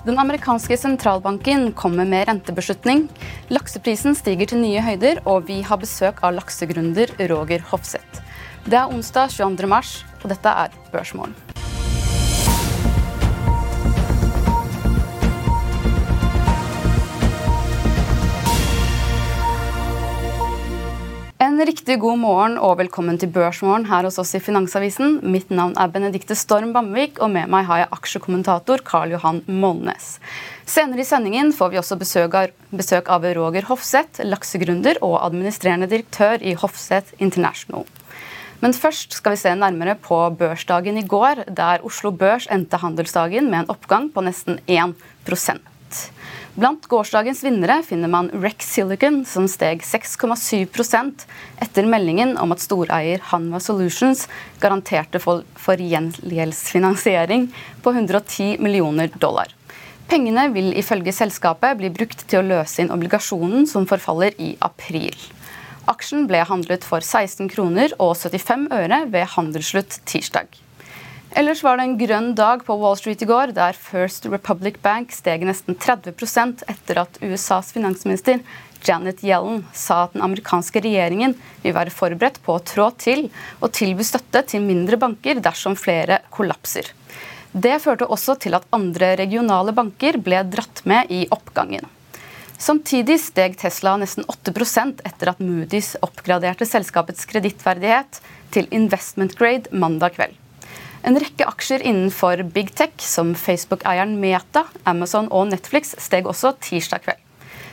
Den amerikanske sentralbanken kommer med rentebeslutning. Lakseprisen stiger til nye høyder, og vi har besøk av laksegründer Roger Hofseth. Det er onsdag 22. mars, og dette er Børsmorgen. Riktig god morgen og velkommen til Børsmorgen her hos oss i Finansavisen. Mitt navn er Benedikte Storm Bamvik, og med meg har jeg aksjekommentator Karl Johan Molnes. Senere i sendingen får vi også besøk av, besøk av Roger Hofseth, laksegründer og administrerende direktør i Hofseth International. Men først skal vi se nærmere på børsdagen i går, der Oslo Børs endte handelsdagen med en oppgang på nesten 1 Blant gårsdagens vinnere finner man Rex Silicon, som steg 6,7% etter meldingen om at storeier Hanva Solutions garanterte for, for på 110 millioner dollar. Pengene vil ifølge selskapet bli brukt til å løse inn obligasjonen som forfaller i april. Aksjen ble handlet for 16 kroner og 75 øre ved handelsslutt tirsdag. Ellers var det en grønn dag på Wall Street i går, der First Republic Bank steg nesten 30% etter at USAs finansminister Janet Yellen sa at den amerikanske regjeringen vil være forberedt på å trå til og tilby støtte til mindre banker dersom flere kollapser. Det førte også til at andre regionale banker ble dratt med i oppgangen. Samtidig steg Tesla nesten 8% etter at Moody's oppgraderte selskapets kredittverdighet til investment grade mandag kveld. En rekke aksjer innenfor big tech, som Facebook-eieren Meta, Amazon og Netflix, steg også tirsdag kveld.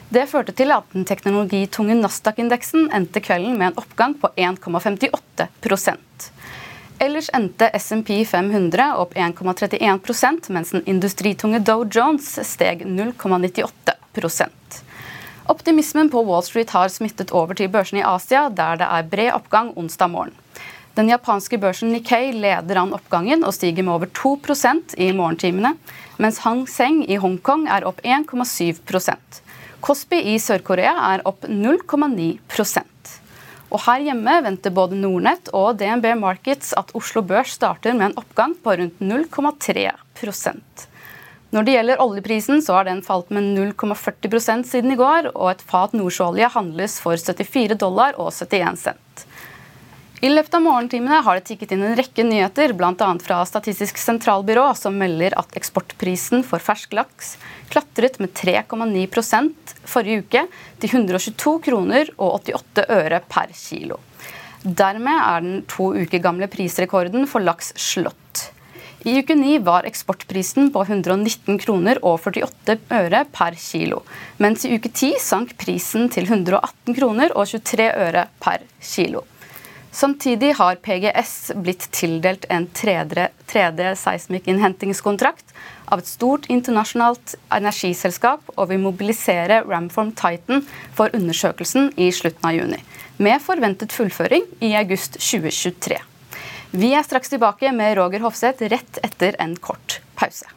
Det førte til at den teknologitunge Nasdaq-indeksen endte kvelden med en oppgang på 1,58% Ellers endte SMP 500 opp 1,31% mens den industritunge Dow Jones steg 0,98% Optimismen på Wall Street har smittet over til børsene i Asia, der det er bred oppgang onsdag morgen. Den japanske børsen Nikkei leder an oppgangen og stiger med over 2% i morgentimene, mens Hang Seng i Hongkong er opp 1,7% Kospi i Sør-Korea er opp 0,9% og Her hjemme venter både Nordnett og DNB Markets at Oslo Børs starter med en oppgang på rundt 0,3% Når det gjelder oljeprisen, så har den falt med 0,40 siden i går, og et fat nordsjøolje handles for 74 dollar og 71 cent. I løpet av morgentimene har det tikket inn en rekke nyheter, bl.a. fra Statistisk sentralbyrå, som melder at eksportprisen for fersk laks klatret med 3,9% forrige uke til 122 kroner og 88 øre per kilo. Dermed er den to uker gamle prisrekorden for laks slått. I uke 9 var eksportprisen på 119 kroner og 48 øre per kilo, mens i uke 10 sank prisen til 118 kroner og 23 øre per kilo. Samtidig har PGS blitt tildelt en 3D seismikkinnhentingskontrakt av et stort internasjonalt energiselskap og vil mobilisere Ramform Titan for undersøkelsen i slutten av juni, med forventet fullføring i august 2023. Vi er straks tilbake med Roger Hofseth rett etter en kort pause.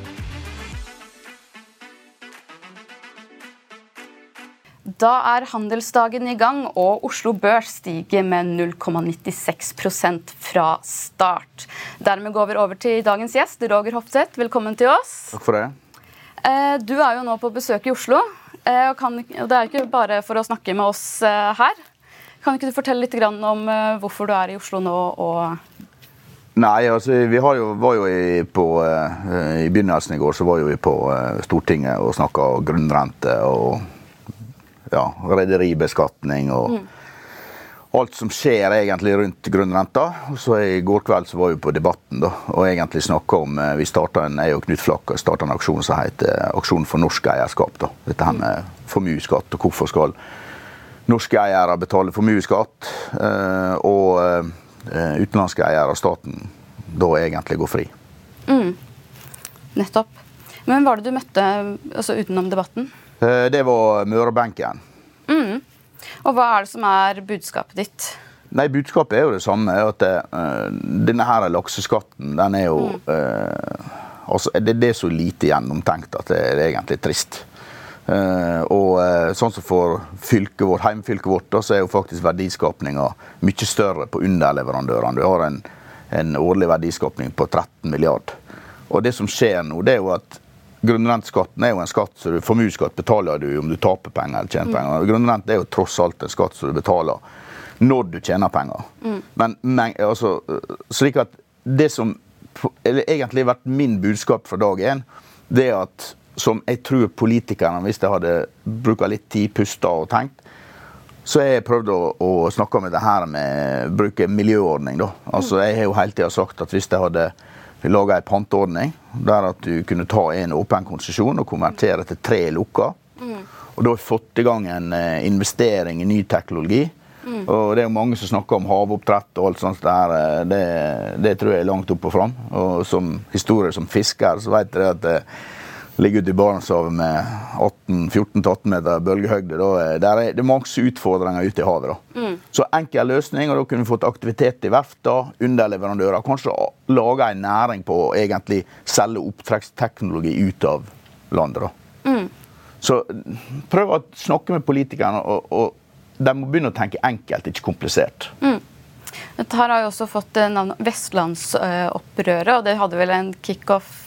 Da er handelsdagen i gang, og Oslo Børs stiger med 0,96% fra start. Dermed går vi over til dagens gjest, Roger Hofseth. Velkommen til oss. Takk for det. Eh, du er jo nå på besøk i Oslo, eh, og, kan, og det er ikke bare for å snakke med oss eh, her. Kan ikke du fortelle litt om hvorfor du er i Oslo nå, og Nei, altså vi jo, var jo i, på, I begynnelsen i går så var jo vi på Stortinget og snakka grunnrente og ja, rederibeskatning og mm. alt som skjer egentlig rundt grunnrenta. Så I går kveld så var vi på Debatten da, og egentlig snakka om uh, Vi starta en, jeg og Knut Flakk starta en aksjon som heter Aksjon for norsk eierskap. da, Dette her med formuesskatt og hvorfor skal norske eiere betale formuesskatt. og Eh, utenlandske eiere av staten da egentlig går fri. Mm. Nettopp. Men hvem var det du møtte altså utenom debatten? Eh, det var Mørebenken. Mm. Og hva er det som er budskapet ditt? Nei, Budskapet er jo det samme. at uh, Denne her lakseskatten, den er jo mm. uh, altså, det, det, er så lite gjennomtenkt at det, det er egentlig trist. Uh, og sånn som for fylket vårt, heimfylket vårt, da, så er jo faktisk verdiskapninga mye større på underleverandørene. Du har en, en, årlig verdiskapning på 13 milliard. Og det som skjer nå, det er jo at grunnrenteskatten er jo en skatt som du Formuesskatt betaler du om du taper penger eller tjener mm. penger. Grunnrente er jo tross alt en skatt som du betaler når du tjener penger. Mm. Men, men altså, slik at det som eller egentlig har vært min budskap fra dag én, det er at som jeg tror politikerne, hvis de hadde brukt litt tid, pusta og tenkt, så jeg prøvd å, å snakke om det her med å bruke miljøordning. da. Altså, Jeg har jo hele tida sagt at hvis de hadde laga ei panteordning der at du kunne ta en åpen konsesjon og konvertere til tre lukka, mm. og da har vi fått i gang en eh, investering i ny teknologi mm. Og det er jo mange som snakker om havoppdrett og alt sånt der. Eh, det, det tror jeg er langt opp og fram. Og som historie som fisker så vet jeg at det, eh, ligger ute i Barentshavet med 14-18 meter bølgehøyde. Det er det masse utfordringer ute i havet. Mm. Så enkel løsning, og da kunne vi fått aktivitet i verfta, underleverandører. Kanskje lage en næring på å egentlig selge opptrekksteknologi ut av landet. Mm. Så prøv å snakke med politikerne, og, og de må begynne å tenke enkelt, ikke komplisert. Mm. Dette har jo også fått navnet Vestlandsopprøret, og det hadde vel en kickoff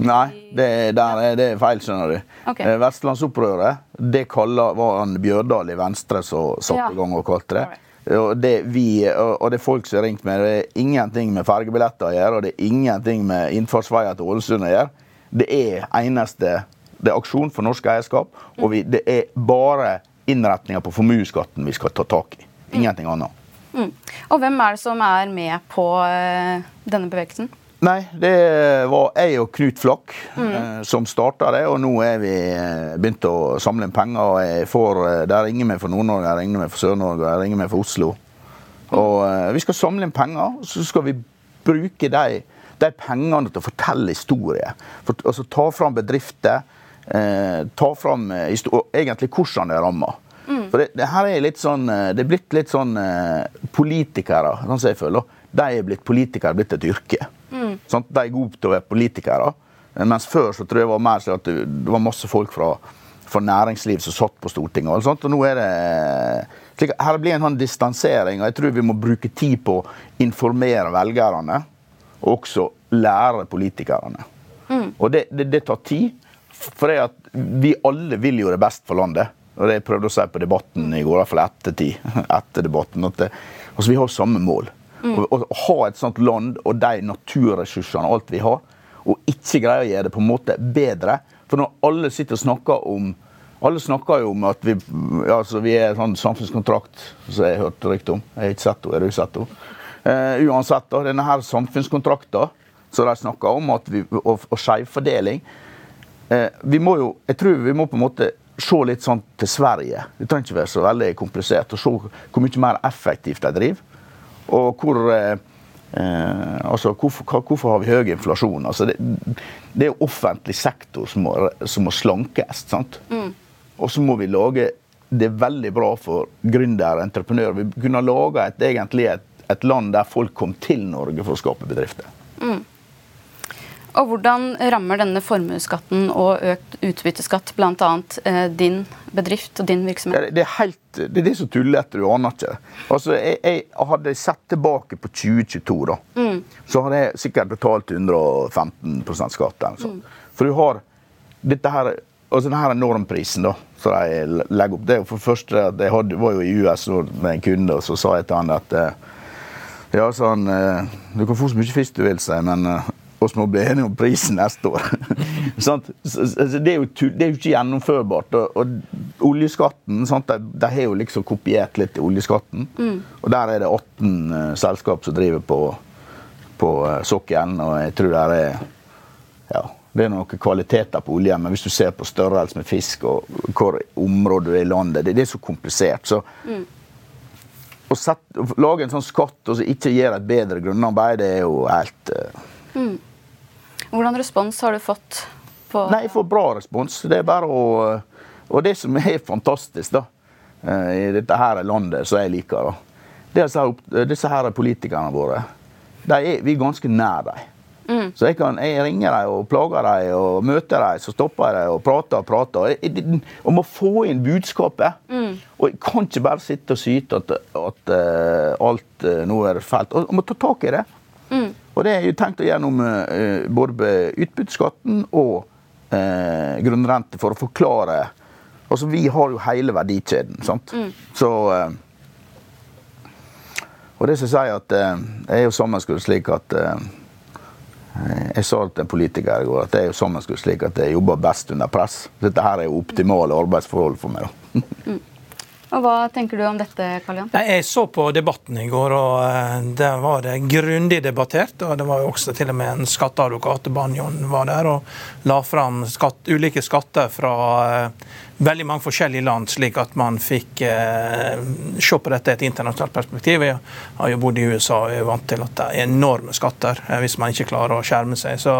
Nei, det, der, det er feil, skjønner du. Okay. Eh, Vestlandsopprøret det kaller, var han Bjørdal i Venstre som satte ja. i gang og kalte det. Og det, vi, og det er folk som har ringt med, det er ingenting med fergebilletter å gjøre, og det er ingenting med innfartsveier til Ålesund å gjøre. Det er eneste Det er aksjon for norsk eierskap, og vi, det er bare innretninga på formuesskatten vi skal ta tak i. Ingenting annet. Mm. Og hvem er det som er med på uh, denne bevegelsen? Nei, det var jeg og Knut Flakk mm. eh, som starta det. Og nå er vi eh, begynt å samle inn penger. og jeg får, Der Det ringer vi for Nord-Norge, jeg ringer vi for Sør-Norge det ringer vi for Oslo. Og eh, Vi skal samle inn penger, så skal vi bruke de, de pengene til å fortelle historier. For, altså Ta fram bedrifter. Eh, ta fram eh, egentlig hvordan det rammer. Mm. For det, det, her er litt sånn, det er blitt litt sånn politikere, sånn som jeg føler. De er blitt politikere, blitt et yrke. Sånn, de er gode til å være politikere. Mens før så tror jeg det var mer sånn at det var masse folk fra, fra næringsliv som satt på Stortinget. Og, sånt, og nå er det slik, Her blir en sånn distansering, og jeg tror vi må bruke tid på å informere velgerne. Og også lære politikerne. Mm. Og det, det, det, tar tid. For det at vi alle vil jo det best for landet. Og det jeg prøvde å si på debatten i går, i hvert fall etter tid. Etter debatten, at det, altså Vi har samme mål. Mm. Å ha et sånt land og de naturressursene og alt vi har, og ikke greie å gjøre det på en måte bedre. For når alle sitter og snakker om alle snakker jo om at vi, altså vi er sånn samfunnskontrakt som jeg har hørt rykte om. Jeg har ikke sett henne. Har du sett henne? Uh, uansett, da, denne her samfunnskontrakten som de snakker om, vi, og, og skjevfordeling uh, Vi må jo Jeg tror vi må på en måte se litt sånn til Sverige. Det trenger ikke være så veldig komplisert. og Se hvor mye mer effektivt de driver. Og hvor eh, eh, altså, hvorfor, hvorfor, har vi høy inflasjon? Altså, det, det, er offentlig sektor som må, som må slankes. Mm. Og så må vi lage det veldig bra for gründere og entreprenører. Vi kunne lage et, egentlig et, et, land der folk kom til Norge for å skape bedrifter. Mm. Og Hvordan rammer denne formuesskatten og økt utbytteskatt bl.a. Eh, din bedrift og din virksomhet? Det er, helt, det er det som tullete, du aner ikke. Altså, jeg, jeg, hadde sett tilbake på 2022, da, mm. så hadde jeg sikkert betalt 115 skatt. Altså. Mm. For du har dette her altså denne normprisen da, som jeg legger opp, det er for det første jeg hadde, var jo i US med en kunde, og så sa jeg til han at eh, ja, sånn, Du kan få så mye fisk du vil, si, men oss må bli enige om prisen neste år. det, er jo, det, er jo, ikke gjennomførbart. Og, og oljeskatten sant? De, de, har jo liksom kopiert litt i oljeskatten. Mm. Og der er det 18 uh, eh, selskap som driver på, på uh, sokkelen, og jeg tror det er ja, det er noen kvaliteter på oljen, men hvis du ser på størrelse med fisk og hvor området du er i landet, det, det er så komplisert. Så mm. å, sette, å, lage en sånn skatt og så ikke gjøre et bedre grunnarbeid, det er jo helt uh, mm. Hvordan respons har du fått? på Nei, Jeg får bra respons. Det er bare å Og det som er fantastisk da, eh, i dette her landet som jeg liker, da, det er disse her politikerne våre. Er, vi er ganske nær dem. Mm. Så jeg, kan, jeg ringer dem og plager dem og møter dem, så stopper jeg dem og prater og prater. Og må få inn budskapet. Mm. Og jeg kan ikke bare sitte og syte at, at uh, alt uh, nå er fælt. Jeg må ta tak i det. Mm. Og det er jo tenkt å gjennom uh, både utbytteskatten og uh, grunnrente for å forklare Altså, vi har jo hele verdikjeden, sant. Mm. Så uh, Og det som sier at jeg er jo sammenskudd slik at jeg sa til en politiker i går at det er jo sammenskudd slik at jeg jobber best under press. Dette her er jo optimale arbeidsforhold for meg. da. Og Hva tenker du om dette, Karl Jan? Jeg så på debatten i går, og eh, der var det grundig debattert. og Det var jo også til og med en skatteadvokat, Banjon, var der og la fram skatt, ulike skatter fra eh, veldig mange forskjellige land, slik at man fikk eh, se på dette i et internasjonalt perspektiv. Jeg har jo bodd i USA og er vant til at det er enorme skatter eh, hvis man ikke klarer å skjerme seg. Så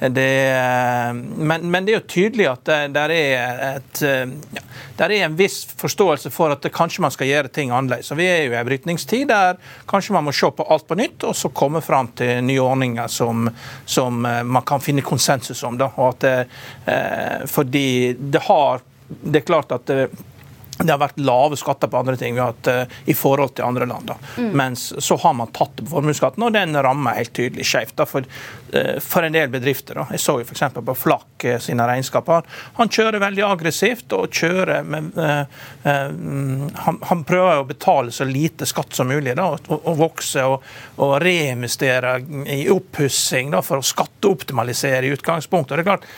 det, eh, men, men, det er jo tydelig at det, der er, et, eh, ja, der er en viss forståelse for at det, kanskje man skal gjøre ting annerledes. Vi er jo i en brytningstid der kanskje man må se på alt på nytt og så komme fram til nye ordninger som, som eh, man kan finne konsensus om. Da. Og at eh, fordi det har det er klart at eh, det har vært lave skatter på andre ting vi har hatt uh, i forhold til andre land. Mm. Mens så har man tatt det på formuesskatten, og den rammer helt tydelig skjevt for, uh, for, en del bedrifter. Da. Jeg så jo f.eks. på Flakk uh, sine regnskaper. Han kjører veldig aggressivt og kjører med han, han, prøver å betale så lite skatt som mulig da, og, og vokse og, og reinvestere i oppussing for å skatteoptimalisere i utgangspunktet. Og det er klart,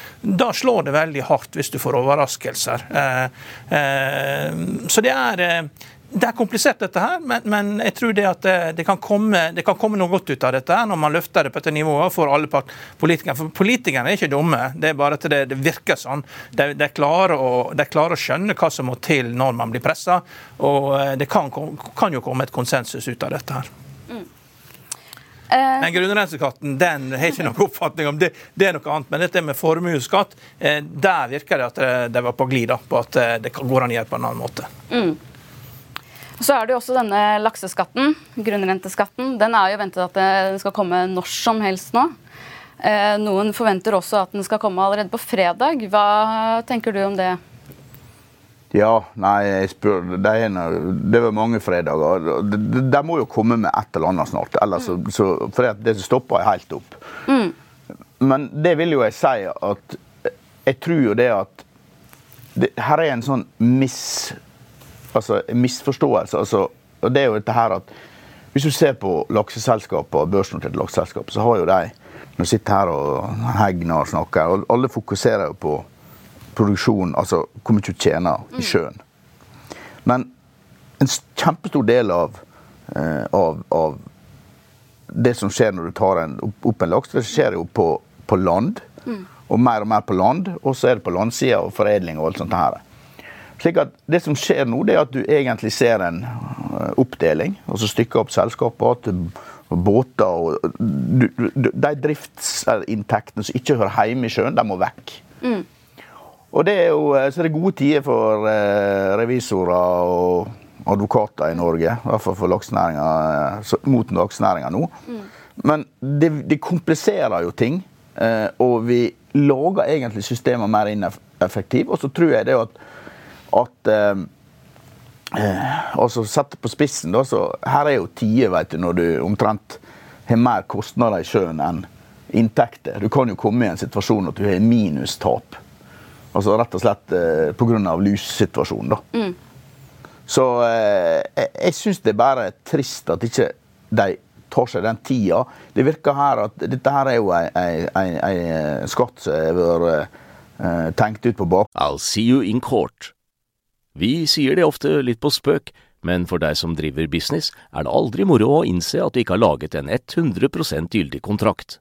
Da slår det veldig hardt hvis du får overraskelser. Eh, eh, Ehm, så det er, eh, det er komplisert, dette her, men, men jeg tror det at det, eh, det, kan komme, det, kan komme, noe godt ut av dette her når man løfter det på dette nivået for alle politikere. For politikerne er ikke dumme, det er bare at det, det virker sånn. De, de, klarer å, de, klarer å, skjønne hva som må til når man blir pressa, og eh, det kan, kan jo komme et konsensus ut av dette her. Eh. Men grunnrenteskatten den har ikke noen oppfatning om det. Det er noe annet. Men dette med formuesskatt, eh, der virker det at de det var på glid på at det går an å gjøre på en annen måte. Mm. Så er det jo også denne lakseskatten, grunnrenteskatten. Den er jo ventet at den skal komme når som helst nå. Noen forventer også at den skal komme allerede på fredag. Hva tenker du om det? Ja, nei, jeg spør Det, det var mange fredager. De, de, må jo komme med et eller annet snart. Ellers mm. så, for det stopper helt opp. Mm. Men det vil jo jeg si at Jeg tror jo det at det, Her er en sånn mis, altså, misforståelse. Altså, og det er jo dette her at Hvis du ser på lakseselskaper, børsnoterte lakseselskap, så har jo de Når du sitter her og Hegnar snakker, og alle fokuserer jo på produksjon, altså hvor mye du tjener i mm. sjøen. Men en kjempestor del av, eh, av, av, det som skjer når du tar en, opp en laks, det skjer jo på, på land. Mm. Og mer og mer på land. Og så er det på landsida og foredling og alt sånt her. Slik at Det som skjer nå, det er at du egentlig ser en oppdeling. oppdeling. altså Stykker opp selskaper At båter og De driftsinntektene som ikke hører hjemme i sjøen, de må vekk. Mm. Og det er jo eh, så det er gode tider for eh, revisorer og advokater i Norge. I hvert fall for laksenæringa, eh, mot laksenæringa nå. Mm. Men det, det, kompliserer jo ting og vi lager egentlig systemet mer ineffektive. Og så tror jeg det at, at altså Sett på spissen, da, så her er jo tider vet du, når du omtrent har mer kostnader i sjøen enn inntekter. Du kan jo komme i en situasjon at du har minustap. Altså rett og slett eh, pga. lussituasjonen. da. Mm. Så eh, jeg, jeg syns det er bare trist at ikke de tar seg den tida. Det virker her at dette her er jo en skatt som har vært eh, tenkt ut på bak. I'll see you in court. Vi sier det ofte litt på spøk, men for deg som driver business, er det aldri moro å innse at du ikke har laget en 100% gyldig kontrakt.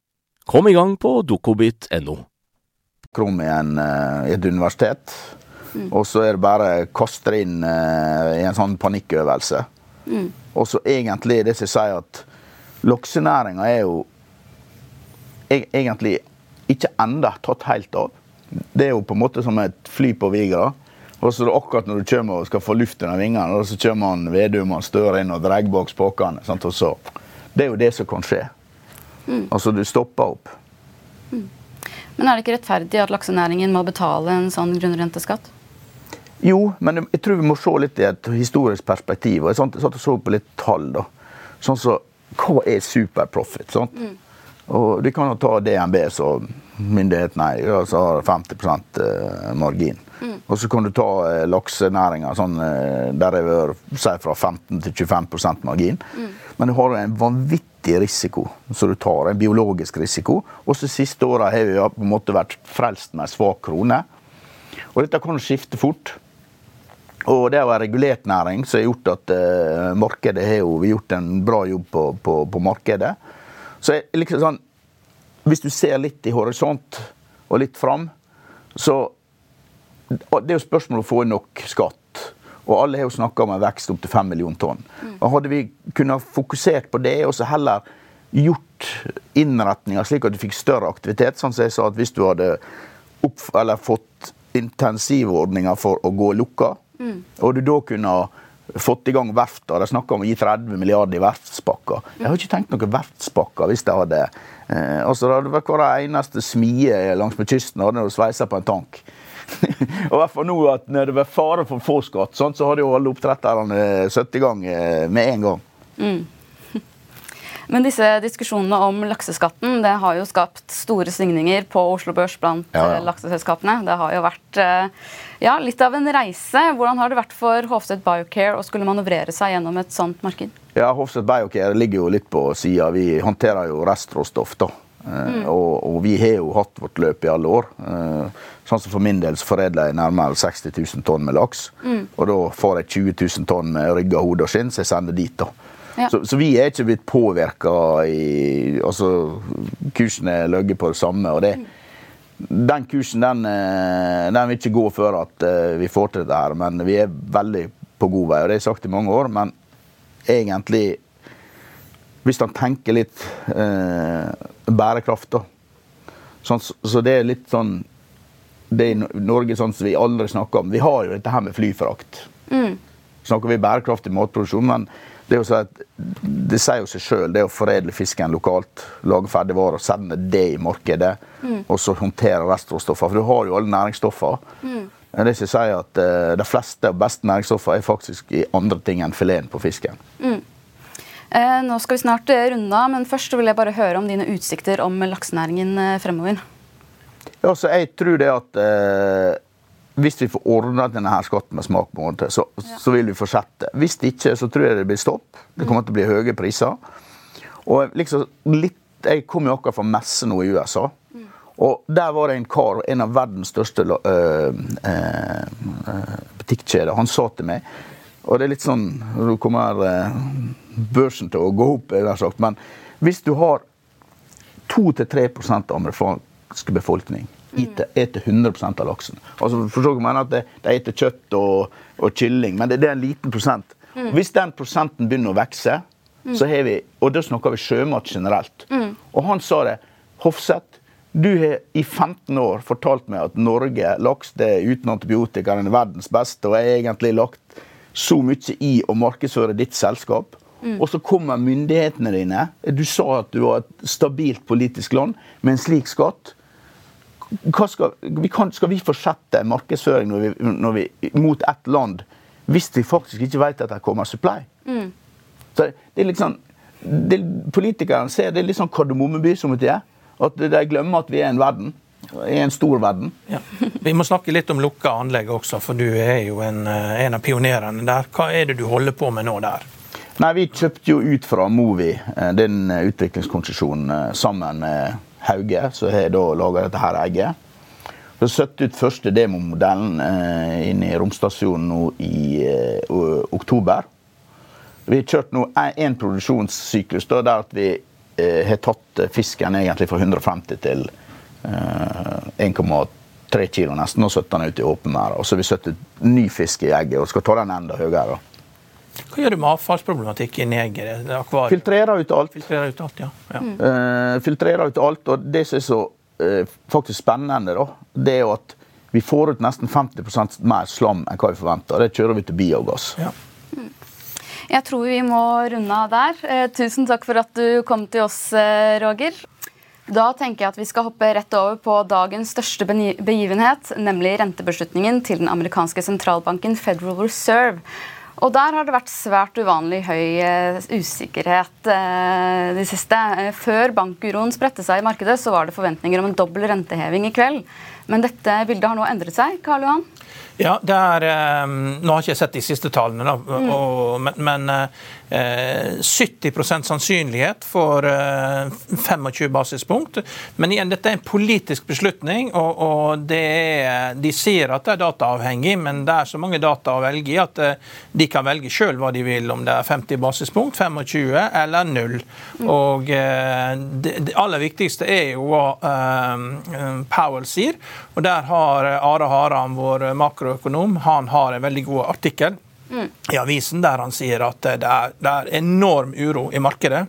Kom i gang på dokobit.no. Krom er en, eh, et universitet, mm. og så er det bare å kaste det inn uh, i en sånn panikkøvelse. Mm. Og så egentlig det som sier at laksenæringa er jo egentlig ikke enda tatt helt av. Det er jo på en måte som et fly på Vigra. Og så akkurat når du kommer og skal få luft under vingene, og så kommer han Vedum og Støre inn og drar bak spakene. Det er jo det som kan skje. Mm. Altså, du stopper opp. Mm. Men er det ikke rettferdig at laksenæringen må betale en sånn grunnrenteskatt? Jo, men jeg tror vi må se litt i et historisk perspektiv. og Jeg satt og så på litt tall. da. Sånn så, Hva er superprofit? sant? Mm. Og De kan jo ta DNB, så myndighetene altså har 50 eh, margin. Mm. Og så kan du ta eh, laksenæringa, sånn, eh, der det vil si fra 15 til 25% margin. Mm. Men du har en vanvittig vanvittig risiko Så du tar, en biologisk risiko. Og så siste åra har vi på en måte vært frelst med en svak krone. Og dette kan skifte fort. Og det å være regulert næring som har gjort at uh, markedet har jo gjort en bra jobb på, på, på markedet. Så liksom sånn, hvis du ser litt i horisont og litt fram, så Det er jo spørsmål å få inn nok skatt. Og alle har jo snakka om en vekst opp til 5 millioner tonn. Og Hadde vi kunnet fokusert på det, og så heller gjort innretninger slik at du fikk større aktivitet, sånn som jeg sa at hvis du hadde opp, fått intensivordninger for å gå lukka, mm. og du da kunne fått i gang verfta. De snakka om å gi 30 milliarder i verftspakker. Jeg har ikke tenkt noen verftspakker hvis de hadde eh, altså Det hadde vært hver eneste smie langs med kysten hadde sveisa på en tank. og hvert fall nå at når det var fare for få skatt, så hadde jo alle oppdretterne satt i gang eh, med en gang. Mm. Men disse diskusjonene om lakseskatten det har jo skapt store svingninger på Oslo Børs blant ja, ja. Eh, lakseselskapene. Det har jo vært eh, ja, litt av en reise. Hvordan har det vært for Hofstedt Biocare å skulle manøvrere seg gjennom et sånt marked? Ja, Hofstedt Biocare ligger jo litt på sida. Vi håndterer jo restråstoff. da. Mm. Og, og, vi har jo hatt vårt løp i alle år. Sånn som For min del så foredler jeg nærmere 60 000 tonn med laks. Mm. Og da får jeg 20 000 tonn med rygg, hode og skinn, så jeg sender dit. da. Ja. Så, så, vi er ikke blitt påvirka i altså, Kursen er ligget på det samme. og det, mm. Den kursen den, eh, den, vil ikke gå før at uh, vi får til dette, her, men vi er veldig på god vei. og Det har jeg sagt i mange år, men egentlig Hvis man tenker litt eh, bærekraft, da. Sånn, så det er litt sånn Det i Norge sånn som vi aldri snakker om. Vi har jo dette her med flyfrakt. Mm. Snakker vi bærekraftig matproduksjon, men det, er jo så at, det sier jo seg sjøl. Det å foredle fisken lokalt, lage ferdigvarer, sende det i markedet, mm. og så håndtere restråstoffer. For du har jo alle næringsstoffer. Mm. Det som sier at uh, De fleste og beste næringsstoffer er faktisk i andre ting enn fileten på fisken. Mm. Eh, nå skal vi snart runde av, men først vil jeg bare høre om dine utsikter om laksenæringen eh, fremover. Ja, så jeg tror det at eh, hvis vi får ordna denne her skatten med smak, på måte, så, så vil vi fortsette. Hvis ikke, så tror jeg det blir stopp. Det kommer til å bli høye priser. Og liksom litt, Jeg kom jo akkurat fra messe nå i USA. Og der var det en kar, en av verdens største øh, øh, butikkjeder, han sa til meg Og det er litt sånn Nå kommer øh, børsen til å gå opp, jeg har sagt, men hvis du har 2-3% av amerikanske befolkning eter 100% av laksen. Altså, for så mener at De eter kjøtt og, og kylling, men det, det, er en liten prosent. Mm. Hvis den prosenten begynner å vokse, mm. så har vi Og da snakker vi sjømat generelt. Mm. Og han sa det. Hofseth, du har i 15 år fortalt meg at Norge, laks det er uten antibiotika, den er verdens beste, og jeg har egentlig lagt så mye i å markedsføre ditt selskap. Mm. Og så kommer myndighetene dine. Du sa at du var et stabilt politisk land med en slik skatt skal vi, kan, skal, vi fortsette markedsføring når vi, når vi, mot ett land hvis vi faktisk ikke vet at det kommer supply? Mm. Så det er liksom, det, Politikerne ser det er litt sånn Kardemommeby som det er. At de glemmer at vi er en verden. I en stor verden. Ja. Vi må snakke litt om lukka anlegg også, for du er jo en, eh, en, av pionerene der. Hva er det du holder på med nå der? Nei, Vi kjøpte jo ut fra Movi eh, den utviklingskonsesjonen eh, sammen med Hauge, som har da laga dette her egget. Vi har satt ut første demomodellen eh, inn i romstasjonen nå i eh, oktober. Vi har kjørt nå én produksjonssyklus da, der vi eh, har tatt fisken egentlig fra 150 til eh, 1,3 kilo nesten, og satt den ut i åpen mer. Og så har vi satt ut ny fisk i egget og skal ta den enda høyere. Hva gjør du med avfallsproblematikken i egget? Filtrerer ut alt. Filtrerer ut alt, ja. ja. Mm. Uh, filtrerer ut alt, og det som er så uh, faktisk spennende, da, det er jo at vi får ut nesten 50% mer slam enn hva vi forventer. Det kjører vi til biogass. Ja. Mm. Jeg tror vi må runde av der. Uh, tusen takk for at du kom til oss, Roger. Da tenker jeg at vi skal hoppe rett over på dagens største begivenhet, nemlig rentebeslutningen til den amerikanske sentralbanken Federal Reserve. Og der har det vært svært uvanlig høy uh, usikkerhet uh, de siste. Uh, før bankuroen spredte seg i markedet, så var det forventninger om en dobbel renteheving i kveld. Men dette bildet har nå endret seg. Karl Johan? Ja, det er, Nå har jeg ikke sett de siste tallene, da, mm. og, men, men 70 eh, sannsynlighet for 25 eh, basispunkt. Men igjen, dette er en politisk beslutning, og, og er, de sier at det er dataavhengig, men det er så mange data å velge i at eh, de kan velge sjøl hva de vil, om det er 50 basispunkt, 25 eller 0. Mm. Og det, det, aller viktigste er jo hva um, Powell sier, og der har Are Haram, vår makroøkonom, han har en veldig god artikkel i avisen der han sier at det er, det er enorm uro i markedet,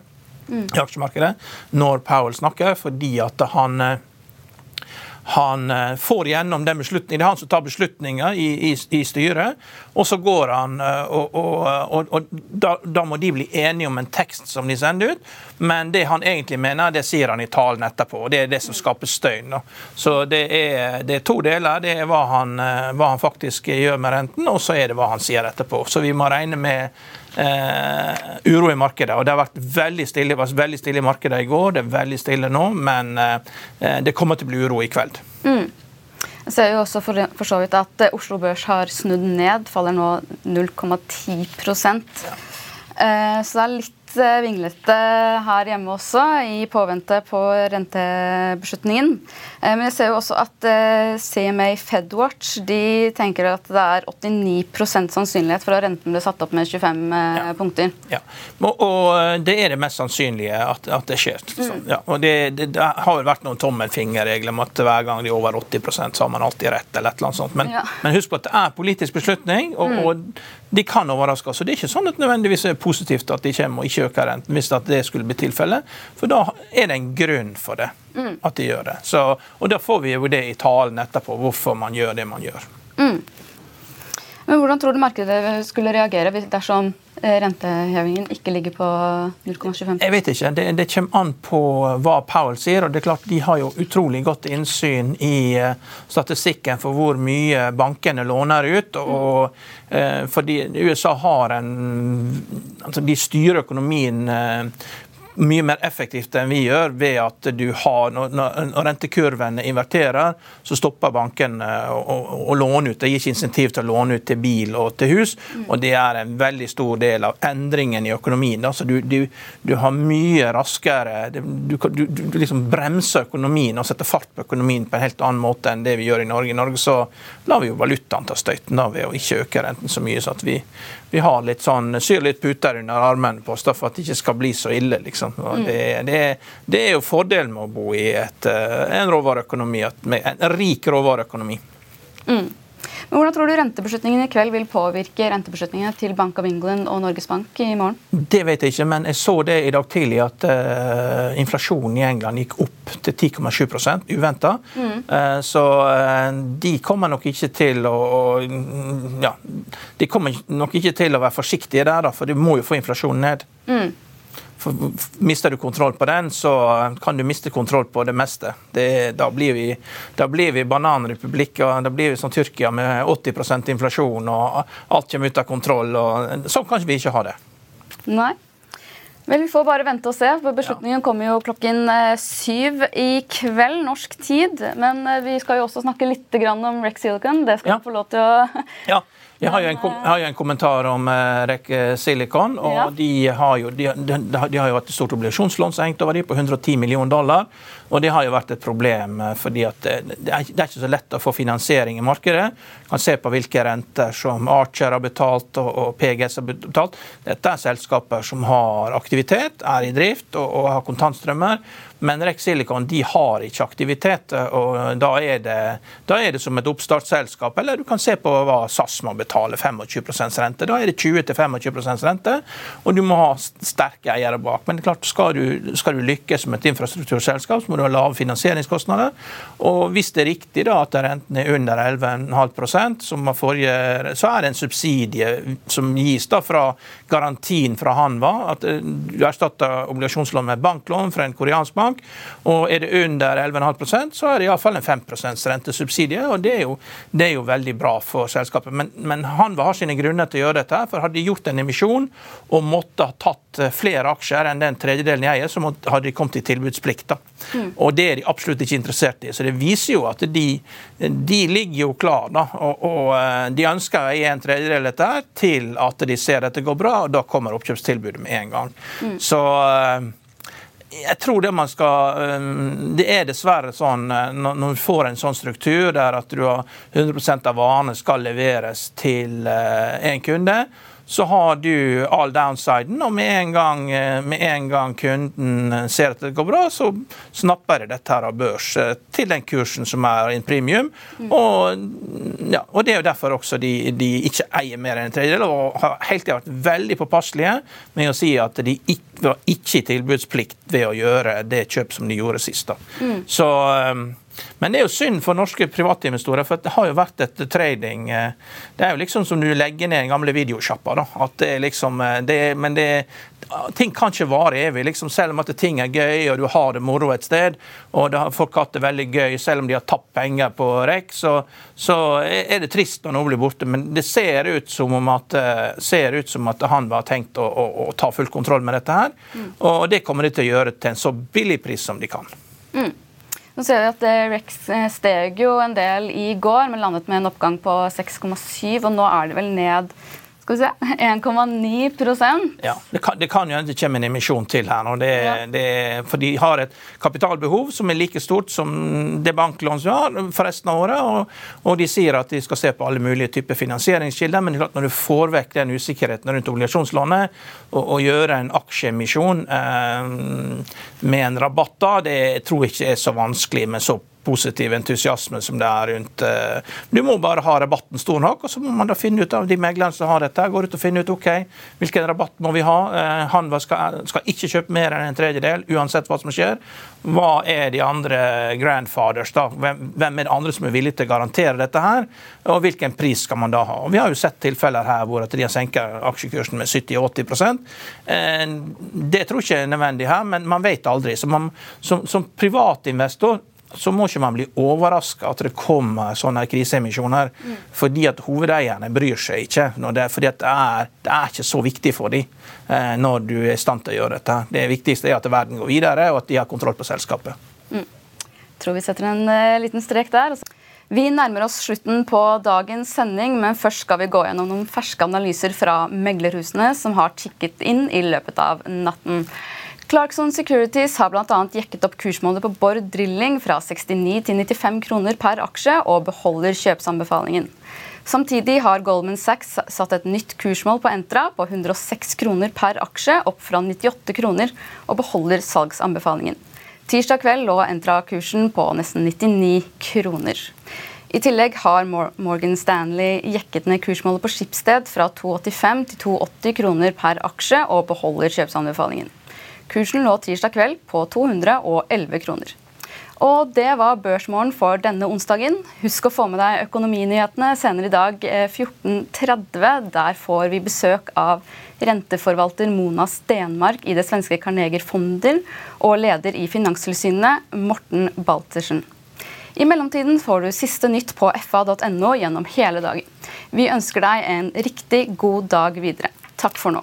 mm. i aksjemarkedet når Powell snakker, fordi at han eh, han eh, får gjennom den beslutningen. Det er han som tar beslutninger i, i, i styret. Og så går han, eh, og, og, og, og da, da, må de bli enige om en tekst som de sender ut. Men det han egentlig mener, det sier han i talen etterpå. og Det er det som skaper støyen. Så det er, det er, to deler. Det er hva han, eh, hva han faktisk gjør med renten, og så er det hva han sier etterpå. Så vi må regne med Uh, uro i markedet. og Det har vært veldig stille, var veldig stille i markedet i går, det er veldig stille nå, men uh, det kommer til å bli uro i kveld. Mm. Jeg ser jo også for, for, så vidt at Oslo Børs har snudd ned, faller nå 0,10 ja. uh, Så det er litt Eh, vinglete her hjemme også, i påvente på rentebeslutningen. Eh, men jeg ser jo også at eh, CMA Fedwatch de tenker at det er 89% sannsynlighet for at renten blir satt opp med 25 ja. punkter. Ja, og, og, det er det mest sannsynlige at, at det skjer. Mm. Ja, og det, det, det, har jo vært noen tommelfingerregler om at hver gang de er over 80% så har man alltid rett. eller et eller annet sånt. Men, ja. men husk på at det er politisk beslutning, og, mm. og de kan overraske og Det er ikke sånn at nødvendigvis er positivt at de kommer og ikke øker renten, hvis det skulle bli tilfellet. For da er det en grunn for det, mm. at de gjør det. Så, og da får vi jo det i talen etterpå, hvorfor man gjør det man gjør. Mm. Men Hvordan tror du markedet skulle reagere dersom rentehevingen ikke ligger på 0,25 Jeg vet ikke. Det, det, kommer an på hva Powell sier. og det er klart De har jo utrolig godt innsyn i eh, statistikken for hvor mye bankene låner ut. og eh, fordi USA har en altså De styrer økonomien mye mer effektivt enn vi gjør, ved at du har, når, rentekurven rentekurvene inverterer, så stopper banken å, å, å, låne ut. Det gir ikke insentiv til å låne ut til bil og til hus, mm. og det er en veldig stor del av endringen i økonomien. Altså, du, du, du, har mye raskere Du, du liksom bremser økonomien og setter fart på økonomien på en helt annen måte enn det vi gjør i Norge. I Norge så lar vi jo valutaen ta støyten da, ved å ikke øke renten så mye, så at vi, vi har litt sånn, syr litt puter under armene på oss for at det ikke skal bli så ille. liksom. Mm. Det, det, det, er jo fordelen med å bo i et, eh, en råvareøkonomi, en rik råvareøkonomi. Mm. Men Hvordan tror du rentebeslutningen i kveld vil påvirke rentebeslutningene til Bank of England og Norges Bank i morgen? Det vet jeg ikke, men jeg så det i dag tidlig at uh, inflasjonen i England gikk opp til 10,7 uventa. Mm. Uh, så uh, de kommer nok ikke til å ja, De kommer nok ikke til å være forsiktige der, da, for de må jo få inflasjonen ned. Mm. Mister du kontroll på den, så kan du miste kontroll på det meste. Det, da, blir vi, da blir vi bananrepublikk, og da blir vi som Tyrkia med 80 inflasjon, og alt kommer ut av kontroll. og Sånn kan vi ikke ha det. Nei. Vel, Vi får bare vente og se. Beslutningen ja. kommer jo klokken eh, syv i kveld, norsk tid. Men eh, vi skal jo også snakke litt om Rex Silicon. Det skal ja. vi få lov til å ja. Jeg har jo en, kom, har jo en kommentar om uh, REC Silicon. og ja. de, har jo, de, de, de, har jo hatt et stort obligasjonslån som hengt over dem på 110 millioner dollar. Og det har jo vært et problem, eh, fordi det, er, ikke så lett å få finansiering i markedet. Man kan se på hvilke renter som Archer har betalt og, PGS har betalt. Dette er selskaper som har aktivitet, er i drift og, og har kontantstrømmer. Men Rex Silicon de har ikke aktivitet, og da er, det, da er det som et oppstartsselskap. Eller du kan se på hva SAS må betale, 25% rente. Da er det 20-25% rente, og du må ha sterke eiere bak. Men det er klart, skal du, skal du lykkes som et infrastrukturselskap, så må du ha lave finansieringskostnader. Og hvis det er riktig da at renten er under 11,5% som var forrige, så er det en subsidie som gis da fra garantien fra Hanva, at eh, du erstatter obligasjonslån med banklån fra en koreansk bank. Og er det under 11,5% så er det iallfall en 5% rentesubsidie. og det er, jo, det er, jo, veldig bra for selskapet. Men, men han har sine grunner til å gjøre dette. for Hadde de gjort en emisjon og måtte ha tatt eh, flere aksjer enn den tredjedelen jeg eier, så hadde de kommet i tilbudsplikt. Mm. Og det er de absolutt ikke interessert i. Så det viser jo at de, de ligger jo klar. Da, og, og, eh, de ønsker å eie en tredjedel dette her til at de ser at det går bra, og da kommer oppkjøpstilbudet med en gang. Mm. Så eh, jeg tror det man skal Det er dessverre sånn når du får en sånn struktur der at du har 100% av varene skal leveres til en kunde, så har du all downsiden, og med en, gang, eh, med en gang kunden ser at det går bra, så snapper de dette her av børs eh, til den kursen som er in premium. Mm. Og, ja, og, det er jo derfor også de, de ikke eier mer enn en tredjedel, og har helt vært veldig påpasselige med å si at de ikke var ikke i tilbudsplikt ved å gjøre det kjøp som de gjorde sist. Mm. Så men det er jo synd for norske privatinvestorer, for det har jo vært et trading eh, Det er jo liksom som du legger ned en gamle videosjappa. At det er liksom eh, det, Men det, ting kan ikke vare evig. liksom Selv om at ting er gøy, og du har det moro et sted, og har, folk har hatt det veldig gøy, selv om de har tapt penger på REC, så, så, er det trist når noe blir borte. Men det ser ut som om at, eh, ser ut som at han var tenkt å, å, å ta full kontroll med dette her. Mm. Og det kommer de til å gjøre til en så billig pris som de kan. Mm. Nå ser vi at eh, Rex eh, steg jo en del i går, men landet med en oppgang på 6,7, og nå er det vel ned skal vi se 1,9% Ja, det kan, det kan jo ikke komme en emisjon til her. nå. Det, ja. det, for de har et kapitalbehov som er like stort som det banklån som har for resten av året. Og, og, de sier at de skal se på alle mulige typer finansieringskilder. Men når du får vekk den usikkerheten rundt obligasjonslånet og, og gjøre en aksjeemisjon eh, med en rabatt da, det tror jeg ikke er så vanskelig med så positiv entusiasme som det er rundt uh, Du må bare ha rabatten stor nok, og så må man da finne ut av de meglerne som har dette. Går ut og finner ut ok, hvilken rabatt må vi ha. Uh, han skal, skal, ikke kjøpe mer enn en tredjedel, uansett hva som skjer. Hva er de andre grandfathers? da? Hvem, hvem er det andre som er villige til å garantere dette her? Og hvilken pris skal man da ha? Og Vi har jo sett tilfeller her hvor de har senket aksjekursen med 70-80 uh, Det tror jeg ikke er nødvendig her, men man vet aldri. Så man, som, som privatinvestor så må ikke man bli overraska at det kommer sånne kriseemisjoner. Mm. Fordi at hovedeierne bryr seg ikke. Det, fordi det er, det, er, ikke så viktig for dem eh, når du er i stand til å gjøre dette. Det viktigste er at verden går videre, og at de har kontroll på selskapet. Mm. Tror vi setter en uh, liten strek der. Vi nærmer oss slutten på dagens sending, men først skal vi gå gjennom noen ferske analyser fra meglerhusene som har tikket inn i løpet av natten. Clarkson Securities har bl.a. jekket opp kursmålet på Bård Drilling fra 69 til 95 kroner per aksje og beholder kjøpsanbefalingen. Samtidig har Goldman Sachs satt et nytt kursmål på Entra på 106 kroner per aksje, opp fra 98 kroner, og beholder salgsanbefalingen. Tirsdag kveld lå Entra-kursen på nesten 99 kroner. I tillegg har Morgan Stanley jekket ned kursmålet på Skipsted fra 285 til 280 kroner per aksje og beholder kjøpsanbefalingen. Kursen lå tirsdag kveld på 211 kroner. Og det var børsmålen for denne onsdagen. Husk å få med deg økonominyhetene senere i dag 14.30. Eh, Der får vi besøk av renteforvalter Mona Stenmark i det svenske Carneger Fonder og leder i Finanstilsynet Morten Baltersen. I mellomtiden får du siste nytt på fa.no gjennom hele dagen. Vi ønsker deg en riktig god dag videre. Takk for nå.